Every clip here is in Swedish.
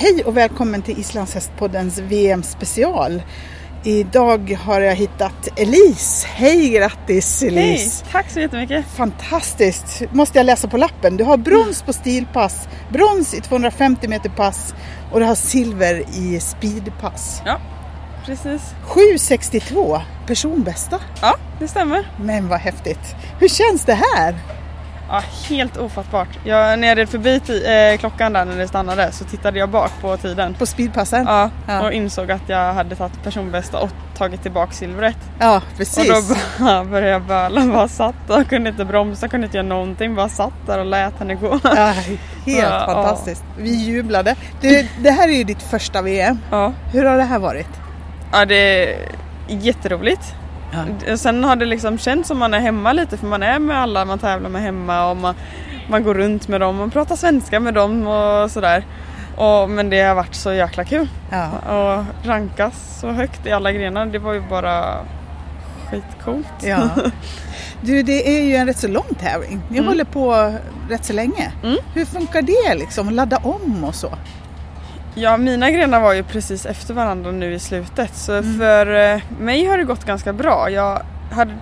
Hej och välkommen till Islandshästpoddens VM special. Idag har jag hittat Elise. Hej, grattis Elise! Hej, tack så jättemycket! Fantastiskt! Måste jag läsa på lappen. Du har brons på stilpass, brons i 250 meter pass och du har silver i speedpass. Ja, precis. 7.62, personbästa. Ja, det stämmer. Men vad häftigt! Hur känns det här? Ja, helt ofattbart. Jag, när jag red förbi eh, klockan där när det stannade så tittade jag bak på tiden. På speedpassen? Ja, ja. och insåg att jag hade tagit personbästa och tagit tillbaka silvret. Ja, precis. Och då började jag böla, bara satt och kunde inte bromsa, kunde inte göra någonting, bara satt där och lät henne gå. Ja, helt ja, fantastiskt. Ja. Vi jublade. Det, det, här är ju ditt första VM. Ja. Hur har det här varit? Ja, det är jätteroligt. Ja. Sen har det liksom känts som man är hemma lite för man är med alla man tävlar med hemma och man, man går runt med dem och pratar svenska med dem och sådär. Och, men det har varit så jäkla kul. Ja. Och rankas så högt i alla grenar, det var ju bara skitcoolt. Ja. Du, det är ju en rätt så lång tävling. Ni mm. håller på rätt så länge. Mm. Hur funkar det liksom? Ladda om och så? Ja, mina grenar var ju precis efter varandra nu i slutet så mm. för eh, mig har det gått ganska bra. Jag hade,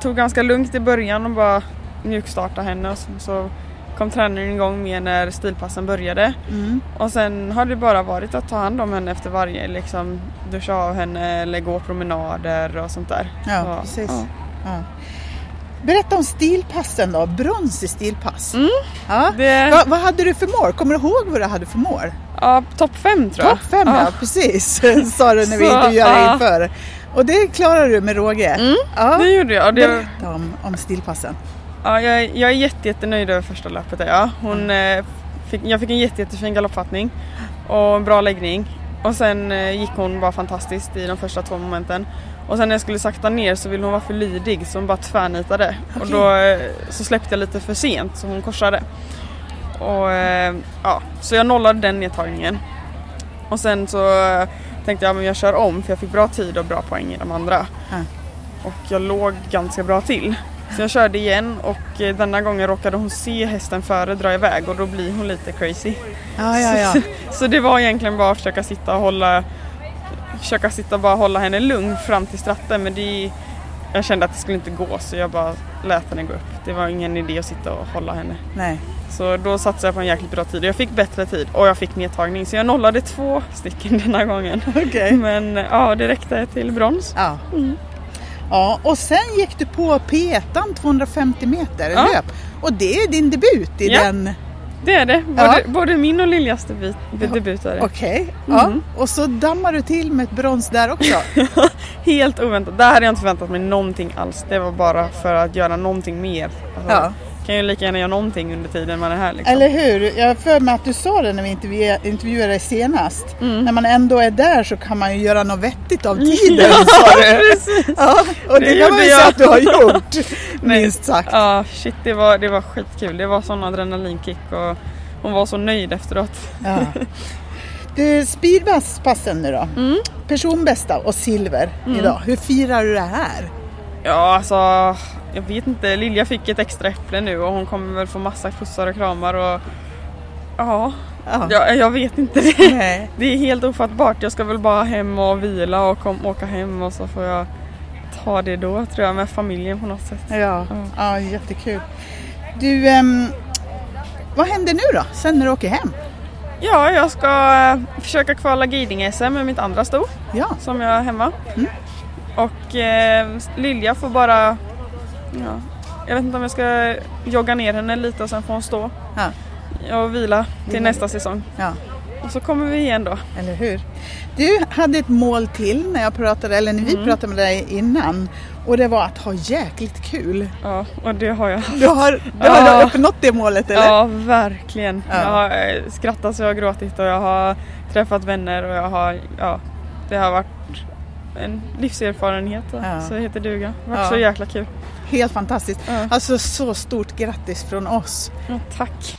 tog ganska lugnt i början och bara mjukstartade henne och sen så kom träningen igång mer när stilpassen började. Mm. Och sen har det bara varit att ta hand om henne efter varje, liksom duscha av henne eller gå promenader och sånt där. Ja, så, precis. Ja. Ja. Berätta om stilpassen då, brons i stilpass. Mm, ja. det... Va, vad hade du för mål? Kommer du ihåg vad du hade för mål? Ja, topp fem tror jag. Topp fem ja, precis, sa du när vi intervjuade ja. inför. Och det klarar du med råge. Mm, ja. det gjorde jag. Det... Berätta om, om stilpassen. Ja, jag, jag är jätte, jättenöjd över första löpet. Ja. Hon, mm. fick, jag fick en jätte, jättefin galoppfattning och en bra läggning. Och sen eh, gick hon bara fantastiskt i de första två momenten. Och sen när jag skulle sakta ner så ville hon vara för lydig så hon bara tvärnitade. Okay. Och då eh, så släppte jag lite för sent så hon korsade. Och, eh, ja, så jag nollade den nedtagningen. Och sen så tänkte jag att jag kör om för jag fick bra tid och bra poäng i de andra. Mm. Och jag låg ganska bra till. Så jag körde igen och eh, denna gången råkade hon se hästen före dra iväg och då blir hon lite crazy. Ja, ja, ja. Så, så det var egentligen bara att försöka sitta och hålla försöka sitta och bara hålla henne lugn fram till stratten men det jag kände att det skulle inte gå så jag bara lät henne gå upp. Det var ingen idé att sitta och hålla henne. Nej. Så då satsade jag på en jäkligt bra tid och jag fick bättre tid och jag fick nedtagning så jag nollade två stycken denna gången. Okay. Men ja, det räckte till brons. Ja. Mm. Ja, och sen gick du på P1 250 meter ja. löp och det är din debut i ja. den det är det. Både, ja. både min och Liljas debut, debut är det. Okej, okay. mm. ja. och så dammar du till med ett brons där också. Helt oväntat. Där hade jag inte förväntat mig någonting alls. Det var bara för att göra någonting mer. Alltså, ja kan ju lika gärna göra någonting under tiden man är här. Liksom. Eller hur? Jag har för mig att du sa det när vi intervjuade, intervjuade dig senast. Mm. När man ändå är där så kan man ju göra något vettigt av tiden. ja, sa du. precis. Ja, och det, det kan man ju säga att du har gjort. minst sagt. Ja, shit det var, det var skitkul. Det var sån adrenalinkick och hon var så nöjd efteråt. Ja. Du, speedpassen nu då. Mm. Personbästa och silver mm. idag. Hur firar du det här? Ja, alltså jag vet inte. Lilja fick ett extra äpple nu och hon kommer väl få massa pussar och kramar och ja, ja. Jag, jag vet inte. Det, det är helt ofattbart. Jag ska väl bara hem och vila och kom, åka hem och så får jag ta det då tror jag med familjen på något sätt. Ja, ja. ja jättekul. Du, um, vad händer nu då sen när du åker hem? Ja, jag ska uh, försöka kvala guiding-SM med mitt andra sto ja. som jag har hemma. Mm. Och eh, Lilja får bara, ja, jag vet inte om jag ska jogga ner henne lite och sen får hon stå. Ja. Och vila till mm. nästa säsong. Ja. och så kommer vi igen då. Eller hur? Du hade ett mål till när jag pratade, eller när vi Mm. pratade med dig innan. Och det var att ha jäkligt kul. Ja, och det har jag. Du har, du Ja. har uppnått det målet eller? Ja, verkligen. Ja. Jag har eh, skrattat så jag har gråtit och jag har träffat vänner och jag har, ja, det har varit en livserfarenhet. då, Ja. Så heter duga. Det varit Ja. så jäkla kul. Helt fantastiskt. Ja. Alltså så stort grattis från oss. Ja, tack.